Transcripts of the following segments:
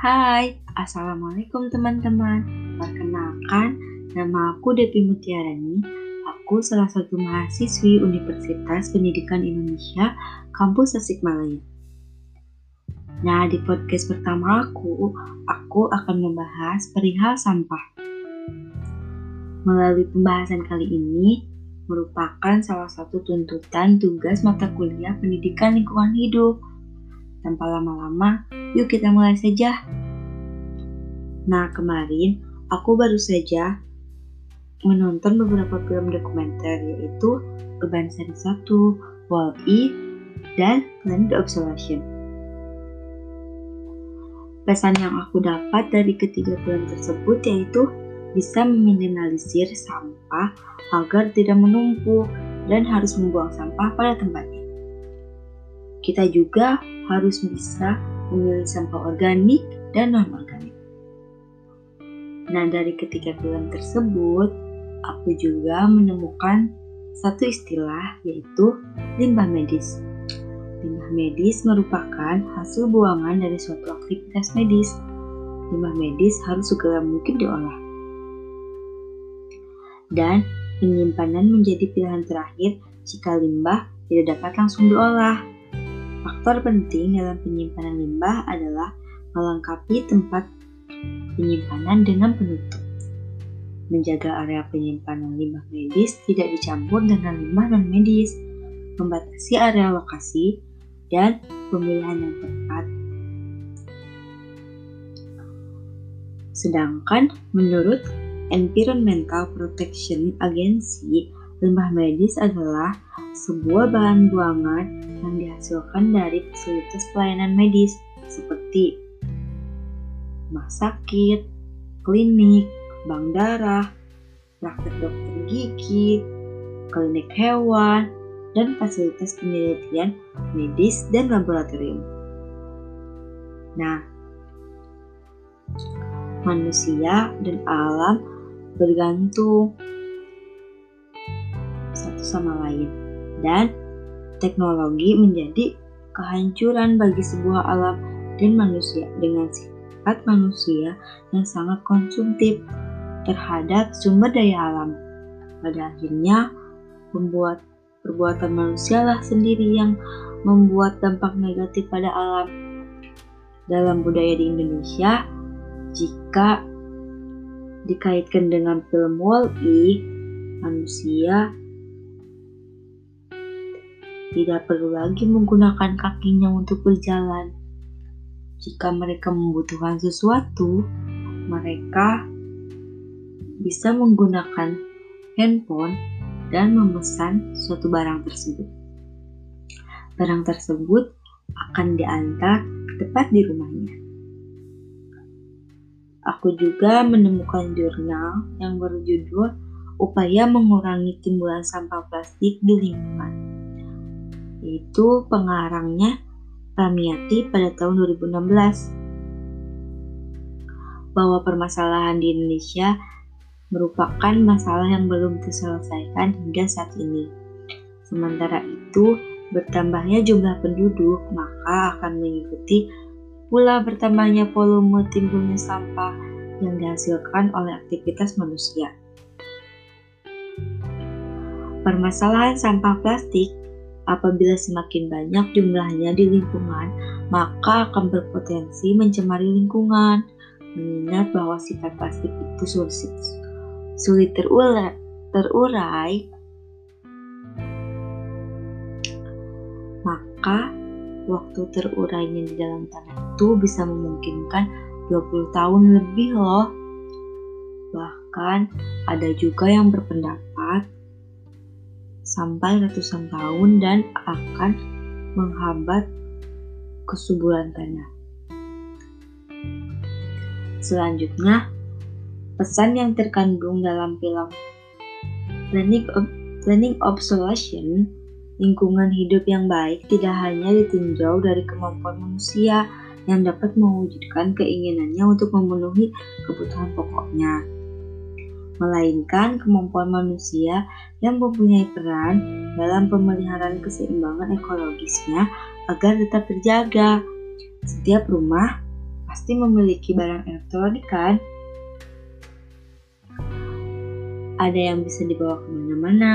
Hai, Assalamualaikum teman-teman. Perkenalkan, nama aku Depi Mutiarani. Aku salah satu mahasiswi Universitas Pendidikan Indonesia, Kampus Tasikmalaya. Nah, di podcast pertama aku, aku akan membahas perihal sampah. Melalui pembahasan kali ini, merupakan salah satu tuntutan tugas mata kuliah pendidikan lingkungan hidup. Tanpa lama-lama, Yuk kita mulai saja. Nah, kemarin aku baru saja menonton beberapa film dokumenter yaitu Urban Seri 1, Wall-E, dan Planet Observation. Pesan yang aku dapat dari ketiga film tersebut yaitu bisa meminimalisir sampah agar tidak menumpuk dan harus membuang sampah pada tempatnya. Kita juga harus bisa memilih sampah organik dan non-organik. Nah, dari ketiga film tersebut, aku juga menemukan satu istilah yaitu limbah medis. Limbah medis merupakan hasil buangan dari suatu aktivitas medis. Limbah medis harus segera mungkin diolah. Dan penyimpanan menjadi pilihan terakhir jika limbah tidak dapat langsung diolah. Faktor penting dalam penyimpanan limbah adalah melengkapi tempat penyimpanan dengan penutup. Menjaga area penyimpanan limbah medis tidak dicampur dengan limbah non-medis, membatasi area lokasi, dan pemilihan yang tepat. Sedangkan menurut Environmental Protection Agency, limbah medis adalah sebuah bahan buangan yang dihasilkan dari fasilitas pelayanan medis seperti rumah sakit, klinik, bank darah, praktek dokter gigi, klinik hewan, dan fasilitas penelitian medis dan laboratorium. Nah, manusia dan alam bergantung satu sama lain dan teknologi menjadi kehancuran bagi sebuah alam dan manusia dengan sifat manusia yang sangat konsumtif terhadap sumber daya alam. Pada akhirnya, membuat perbuatan manusialah sendiri yang membuat dampak negatif pada alam. Dalam budaya di Indonesia, jika dikaitkan dengan film Wall-E, manusia tidak perlu lagi menggunakan kakinya untuk berjalan. Jika mereka membutuhkan sesuatu, mereka bisa menggunakan handphone dan memesan suatu barang tersebut. Barang tersebut akan diantar tepat di rumahnya. Aku juga menemukan jurnal yang berjudul Upaya Mengurangi Timbulan Sampah Plastik di Lingkungan yaitu pengarangnya Ramiati pada tahun 2016 bahwa permasalahan di Indonesia merupakan masalah yang belum terselesaikan hingga saat ini. Sementara itu, bertambahnya jumlah penduduk maka akan mengikuti pula bertambahnya volume timbulnya sampah yang dihasilkan oleh aktivitas manusia. Permasalahan sampah plastik Apabila semakin banyak jumlahnya di lingkungan, maka akan berpotensi mencemari lingkungan. Mengingat bahwa sifat plastik itu sulit, sulit terurai, maka waktu terurainya di dalam tanah itu bisa memungkinkan 20 tahun lebih loh. Bahkan ada juga yang berpendapat sampai ratusan tahun dan akan menghambat kesuburan tanah. Selanjutnya, pesan yang terkandung dalam film Planning, of, Planning lingkungan hidup yang baik tidak hanya ditinjau dari kemampuan manusia yang dapat mewujudkan keinginannya untuk memenuhi kebutuhan pokoknya, melainkan kemampuan manusia yang mempunyai peran dalam pemeliharaan keseimbangan ekologisnya agar tetap terjaga. Setiap rumah pasti memiliki barang elektronik kan? Ada yang bisa dibawa ke mana-mana,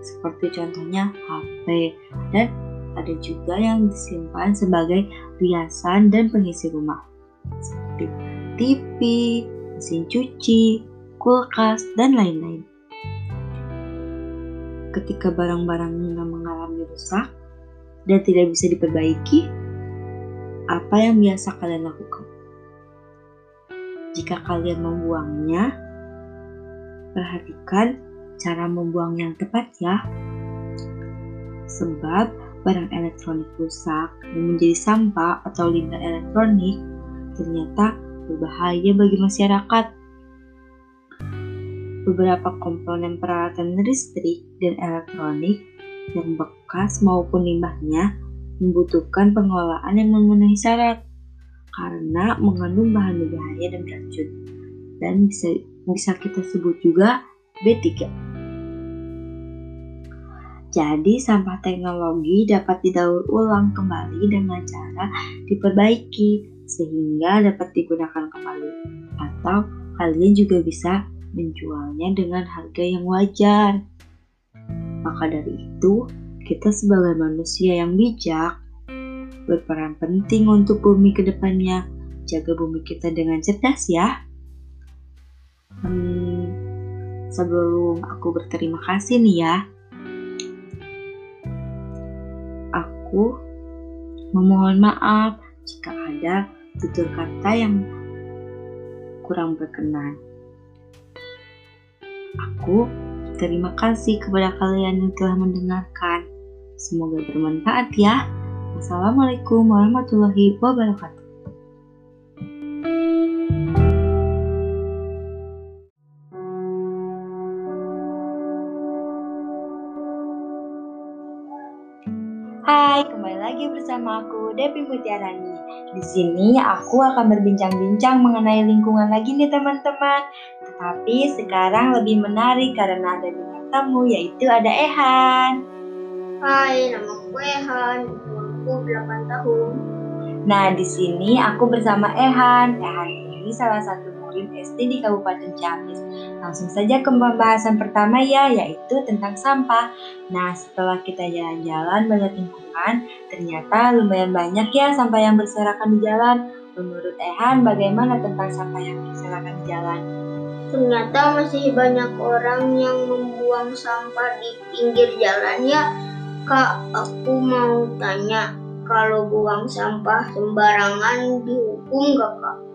seperti contohnya HP, dan ada juga yang disimpan sebagai riasan dan pengisi rumah, seperti TV, mesin cuci, kulkas, dan lain-lain. Ketika barang-barang mengalami rusak dan tidak bisa diperbaiki, apa yang biasa kalian lakukan? Jika kalian membuangnya, perhatikan cara membuang yang tepat ya. Sebab barang elektronik rusak dan menjadi sampah atau limbah elektronik ternyata berbahaya bagi masyarakat. Beberapa komponen peralatan listrik dan elektronik yang bekas maupun limbahnya membutuhkan pengelolaan yang memenuhi syarat karena mengandung bahan berbahaya dan beracun dan bisa bisa kita sebut juga B3. Jadi sampah teknologi dapat didaur ulang kembali dengan cara diperbaiki sehingga dapat digunakan kembali atau kalian juga bisa menjualnya dengan harga yang wajar. Maka dari itu, kita sebagai manusia yang bijak berperan penting untuk bumi ke depannya. Jaga bumi kita dengan cerdas ya. Hmm, sebelum aku berterima kasih nih ya, Aku memohon maaf jika ada tutur kata yang kurang berkenan. Aku terima kasih kepada kalian yang telah mendengarkan. Semoga bermanfaat ya. Wassalamualaikum warahmatullahi wabarakatuh. Hai, kembali lagi bersama aku Devi Mutiarani. Di sini aku akan berbincang-bincang mengenai lingkungan lagi nih teman-teman. Tetapi sekarang lebih menarik karena ada bintang tamu yaitu ada Ehan. Hai, nama aku Ehan, umurku 8 tahun. Nah, di sini aku bersama Ehan. Ehan ini salah satu SD di Kabupaten Ciamis. Langsung saja ke pembahasan pertama ya, yaitu tentang sampah. Nah, setelah kita jalan-jalan melihat lingkungan, ternyata lumayan banyak ya sampah yang berserakan di jalan. Menurut Ehan, bagaimana tentang sampah yang berserakan di jalan? Ternyata masih banyak orang yang membuang sampah di pinggir jalan ya. Kak, aku mau tanya, kalau buang sampah sembarangan dihukum gak kak?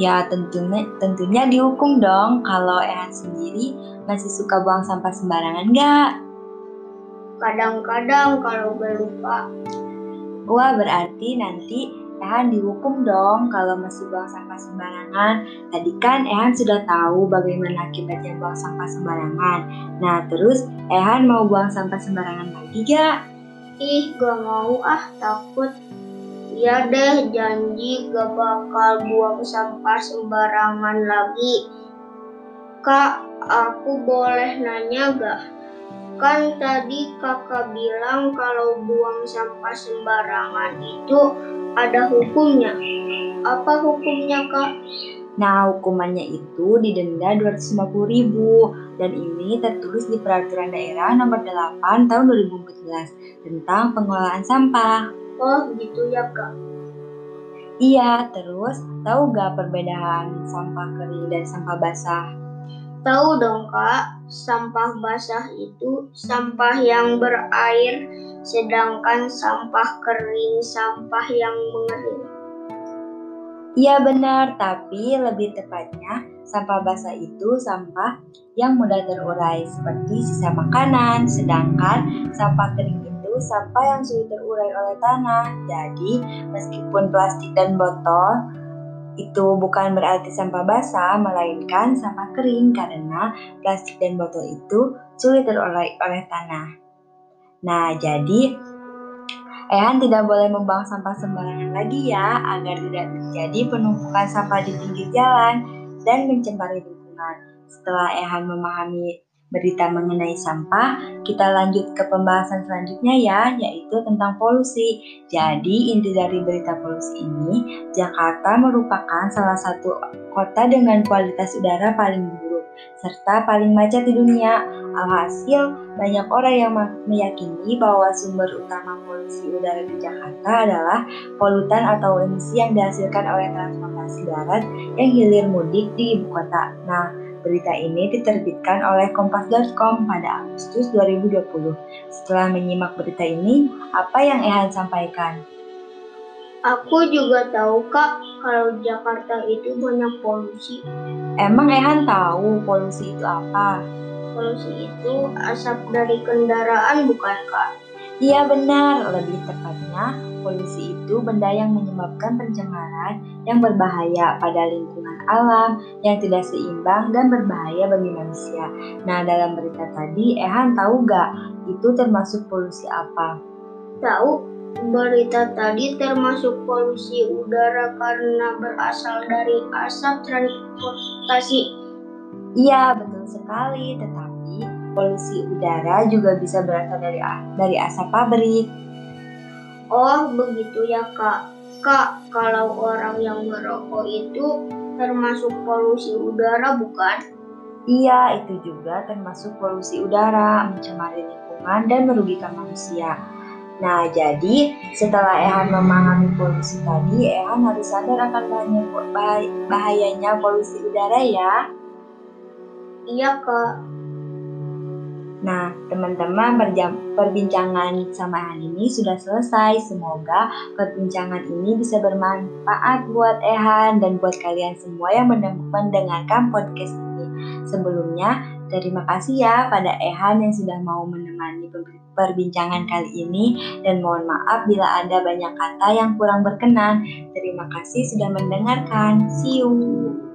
Ya tentunya tentunya dihukum dong kalau Ehan sendiri masih suka buang sampah sembarangan nggak? Kadang-kadang kalau lupa. Wah berarti nanti Ehan dihukum dong kalau masih buang sampah sembarangan. Tadi kan Ehan sudah tahu bagaimana akibatnya buang sampah sembarangan. Nah terus Ehan mau buang sampah sembarangan lagi gak? Ih gak mau ah takut Iya deh, janji gak bakal buang sampah sembarangan lagi. Kak, aku boleh nanya gak? Kan tadi kakak bilang kalau buang sampah sembarangan itu ada hukumnya. Apa hukumnya kak? Nah, hukumannya itu didenda 250 ribu dan ini tertulis di Peraturan Daerah Nomor 8 Tahun 2014 tentang pengelolaan sampah. Oh gitu ya kak. Iya, terus tahu gak perbedaan sampah kering dan sampah basah? Tahu dong kak, sampah basah itu sampah yang berair, sedangkan sampah kering sampah yang mengering. Iya benar, tapi lebih tepatnya sampah basah itu sampah yang mudah terurai seperti sisa makanan, sedangkan sampah kering sampah yang sulit terurai oleh tanah. Jadi, meskipun plastik dan botol itu bukan berarti sampah basah, melainkan sampah kering karena plastik dan botol itu sulit terurai oleh tanah. Nah, jadi Ehan tidak boleh membuang sampah sembarangan lagi ya, agar tidak terjadi penumpukan sampah di pinggir jalan dan mencemari lingkungan. Setelah Ehan memahami berita mengenai sampah, kita lanjut ke pembahasan selanjutnya ya, yaitu tentang polusi. Jadi, inti dari berita polusi ini, Jakarta merupakan salah satu kota dengan kualitas udara paling buruk serta paling macet di dunia. Alhasil, banyak orang yang meyakini bahwa sumber utama polusi udara di Jakarta adalah polutan atau emisi yang dihasilkan oleh transportasi darat yang hilir mudik di ibu kota. Nah, Berita ini diterbitkan oleh Kompas.com pada Agustus 2020. Setelah menyimak berita ini, apa yang Ehan sampaikan? Aku juga tahu kak, kalau Jakarta itu banyak polusi. Emang Ehan tahu polusi itu apa? Polusi itu asap dari kendaraan bukan kak? Iya benar, lebih tepatnya polusi itu benda yang menyebabkan pencemaran yang berbahaya pada lingkungan alam, yang tidak seimbang dan berbahaya bagi manusia. Nah, dalam berita tadi, Ehan tahu gak itu termasuk polusi apa? Tahu, berita tadi termasuk polusi udara karena berasal dari asap transportasi. Iya, betul sekali, tetapi Polusi udara juga bisa berasal dari dari asap pabrik. Oh, begitu ya, Kak. Kak, kalau orang yang merokok itu termasuk polusi udara bukan? Iya, itu juga termasuk polusi udara, mencemari lingkungan dan merugikan manusia. Nah, jadi setelah Ehan memahami polusi tadi, Ehan harus sadar akan bahayanya polusi udara ya. Iya, Kak. Nah, teman-teman perbincangan sama Ehan ini sudah selesai. Semoga perbincangan ini bisa bermanfaat buat Ehan dan buat kalian semua yang mendengarkan podcast ini. Sebelumnya, terima kasih ya pada Ehan yang sudah mau menemani perbincangan kali ini dan mohon maaf bila ada banyak kata yang kurang berkenan. Terima kasih sudah mendengarkan. See you.